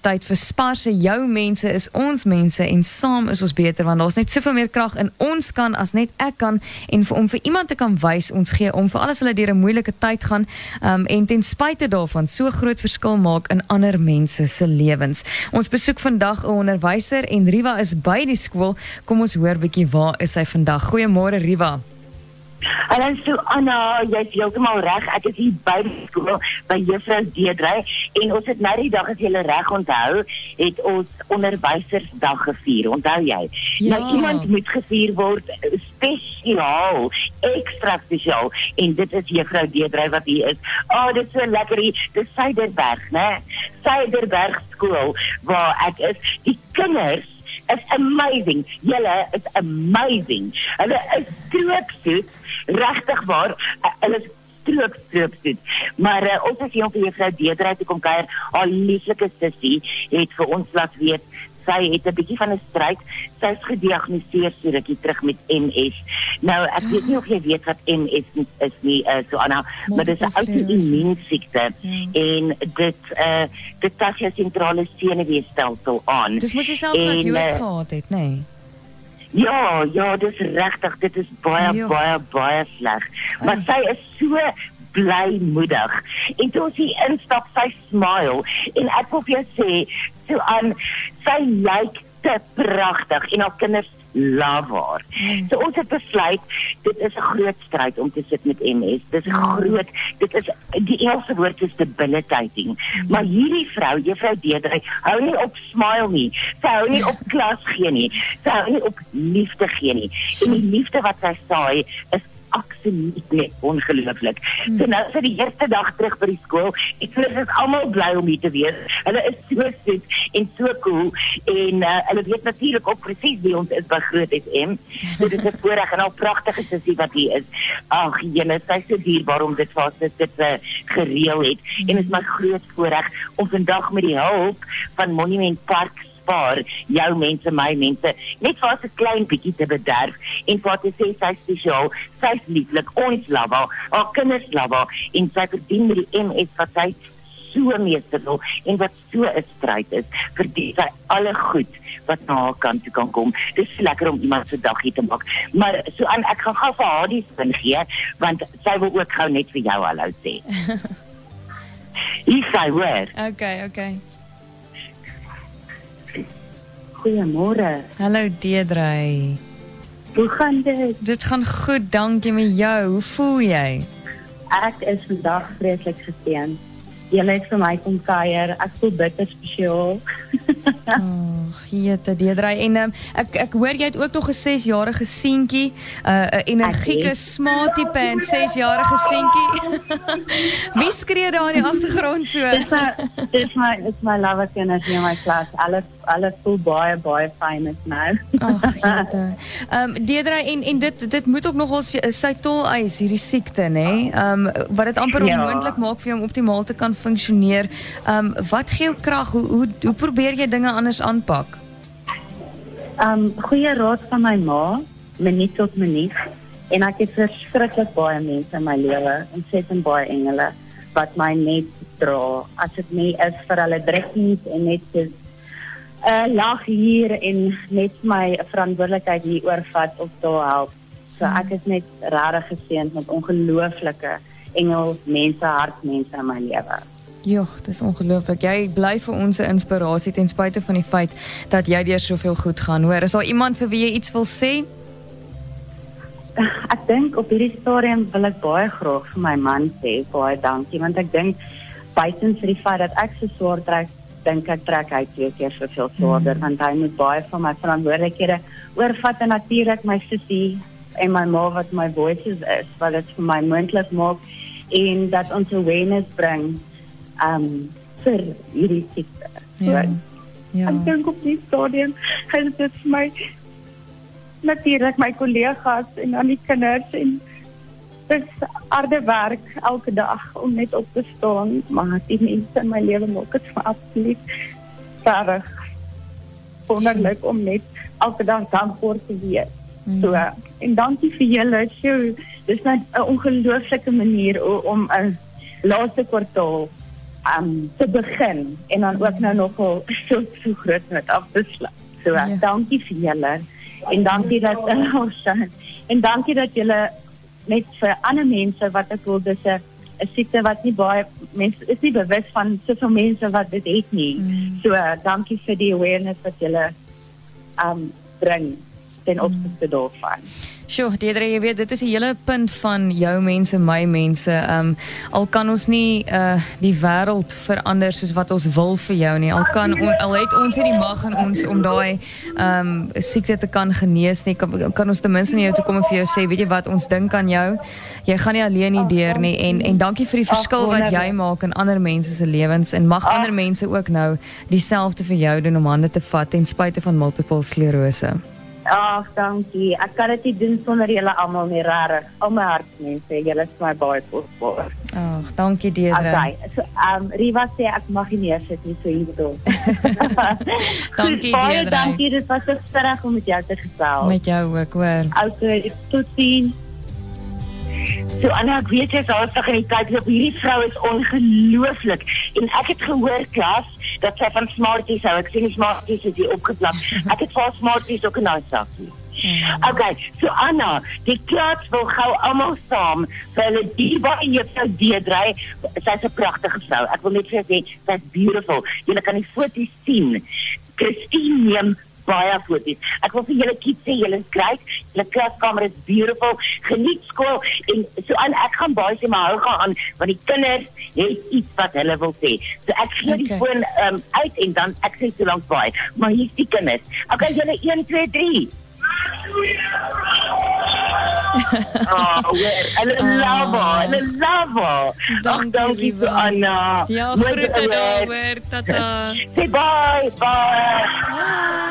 is tyd vir Sparse. Jou mense is ons mense en saam is ons beter want daar's net soveel meer krag in ons kan as net ek kan en vir, om vir iemand te kan wys ons gee om vir alles hulle deur 'n moeilike tyd gaan um, en ten spyte daarvan so groot verskil maak in ander mense se lewens. Ons besoek vandag 'n onderwyser en Riva is by die skool. Kom ons hoor bietjie waar is sy vandag. Goeiemôre Riva. En dan so Anna, jy's heeltemal reg. Ek is hier by die skool by Juffrou Deedrey en ons het nou die dag as jy reg onthou, het ons onderwysersdag gevier. Onthou jy? Ja. Nou iemand moet gevier word spesiaal, ekstra spesiaal en dit is Juffrou Deedrey wat hier is. Oh, dit is so lekker hier. Dis Suiderberg, né? Suiderberg skool waar ek is. Die kinders is amazing. Julle is amazing. Hulle is stroopsoet regtig waar uh, hulle stroop stroop sit. Maar uh, ons is hier om vir juffrou Deedrey te kom kuier. Haar lieflike sussie het vir ons laat weet sy het 'n bietjie van 'n stryd. Sy is gediagnoseer so rukkie terug met MS. Nou ek weet nie of jy weet wat MS is nie, uh, so Anna, maar dit is 'n outoimmuunsiekte Ja. en dit uh dit tas jou sentrale senuweestelsel aan. Dis mos dieselfde wat jy eh, gehad het, nê? Nee. Ja, ja, dis regtig, dit is baie Ja. baie baie sleg. Maar sy is so blymoedig. En toe ons hier instap, sy smile en ek wil vir jou sê, so aan sy lyk te pragtig en haar kinders love haar. So ons het besluit dit is 'n groot stryd om te sit met MS. Dis 'n groot dit is die Engelse woord is debilitating. Maar hierdie vrou, juffrou Deedrey, hou nie op smile nie. Sy hou nie op klas gee nie. Sy hou nie op liefde gee nie. En die liefde wat sy saai is absoluut net ongelooflik. So nou dit die eerste dag terug by die skool. Ek voel dit is almal bly om hier te wees. Hulle is so soet en so cool en uh, hulle weet natuurlik ook presies wie ons is by Groot FM. So dit is 'n voorreg en al pragtige sussie wat hier is. Ag, julle, sy is so dierbaar om dit vir ons dit dit uh, gereël het en dit is my groot voorreg om vandag met die hulp van Monument Park spaar jou mense my mense net vir 'n klein bietjie te bederf en vir te sê sy is spesiaal sy's lieflik ons love haar haar kinders love haar en sy verdien met die MS wat sy so meeste wil en wat so 'n stryd is verdien sy alle goed wat na haar kant toe kan kom dis so lekker om iemand se dag hier te maak maar so aan ek gaan gou vir haar die sin gee want sy wil ook gou net vir jou hallo sê Hier sy hoor. Okay, okay. Goeiemôre. Hallo Deedrey. Hoe gaan dit? Dit gaan goed, dankie met jou. Hoe voel jy? Ek is vandag vreeslik geseën. Julle het vir my kom kuier. Ek voel bitter spesiaal. Ag, jete Deedrey en um, ek ek hoor jy het ook nog 'n 6-jarige seentjie, uh, 'n energieke het. smartie pen 6-jarige seentjie. Wie skree daar in die agtergrond so? Dis my dis my dis my love kinders in my klas. Alles alles voel baie baie fyn is nou. Ag, jete. Ehm um, Deedrey en en dit dit moet ook nogal sy, tol eis hierdie siekte, nê? Ehm um, wat dit amper Ja. onmoontlik maak vir jou om optimaal te kan funksioneer. Ehm um, wat gee jou krag? Hoe hoe hoe probeer jy dinge anders aanpak? Um goeie raad van my ma, minuut tot minuut. En ek het verskriklik baie mense in my lewe, ontsettend baie engele wat my net dra. As dit nie is vir hulle drukkies en net so 'n uh, lag hier en net my verantwoordelikheid hier oorvat of daar help. So ek is net regtig geseënd met ongelooflike engel mense, hartmense in my lewe. Joh, dis ongelooflik. Jy bly vir ons 'n inspirasie ten spyte van die feit dat jy deur soveel goed gaan. Hoor, is daar iemand vir wie jy iets wil sê? Ek dink op hierdie stadium wil ek baie graag vir my man sê baie dankie want ek dink buiten vir die feit dat ek so swaar trek, dink ek trek hy twee keer soveel swaarder mm. want hy moet baie van my verantwoordelikhede oorvat en natuurlik my sussie en my ma wat my voices is wat dit vir my moontlik maak en dat ons awareness bring um vir hierdie siekte. Ja. So, Ja. Ek dink op die stadium is dit vir my natuurlik my kollegas en aan die kinders en dis harde werk elke dag om net op te staan maar die mense in my lewe maak dit vir absoluut verrig wonderlik om net elke dag dankbaar te wees. So en dankie vir julle. So dis net 'n ongelooflike manier om 'n laaste kwartaal um te begin en dan ook nou nogal so so groot met af te sluit. So ja. dankie vir julle en dankie dat ons en dankie dat julle net vir ander mense wat ek wil dis 'n 'n siekte wat nie baie mense is nie bewus van soveel mense wat dit het nie. Mm. So uh, dankie vir die awareness wat julle um bring ten opsigte daarvan. Sjoe, Deidre, jy weet dit is die hele punt van jou mense, my mense. Um al kan ons nie uh die wêreld verander soos wat ons wil vir jou nie. Al kan on, al het ons die mag in ons om daai um siekte te kan genees nie. Kan, kan ons ten minste na jou toe kom en vir jou sê, weet jy wat, ons dink aan jou. Jy gaan nie alleen hier deur nie en en dankie vir die verskil wat jy maak in ander mense se lewens en mag ander mense ook nou dieselfde vir jou doen om hande te vat ten spyte van multiple sklerose. Ag, dankie. Ek kan dit doen sonder julle almal nie rarig. Al my hart mense, julle is my baie kosbaar. Ag, dankie Deidre. Okay. So, um Riva sê ek mag nie sit nie so hierdo. dankie Deidre. Dankie, dit was so sterk om met jou te gesels. Met jou ook, hoor. Okay, totsiens. So Anna, ek weet jy is alsig in die tyd op hierdie vrou is ongelooflik en ek het gehoor klas dat sy van Smarties hou. Ek sien Smarties is hier opgeplak. Ek het vir Smarties ook 'n nice sakkie. Okay, so Anna, die klas wil gou almal saam vir hulle baie juffrou Deedrey. Sy's 'n pragtige vrou. Ek wil net vir sê sy's beautiful. Jy kan die foto's sien. Christine neem baie foto's. Ek wil vir julle kies sê julle is great. Julle klaskamer is beautiful. Geniet skool en so aan ek gaan baie sê maar hou gaan aan want die kinders het iets wat hulle wil sê. So ek gee okay. die foon um, uit en dan ek sê so lank baie. Maar hier's die kinders. Okay julle 1 2 3. oh, hulle love her, hulle love her. Dankie, dankie Anna. Ja, groete daar, hoor. Tata. Say bye, bye.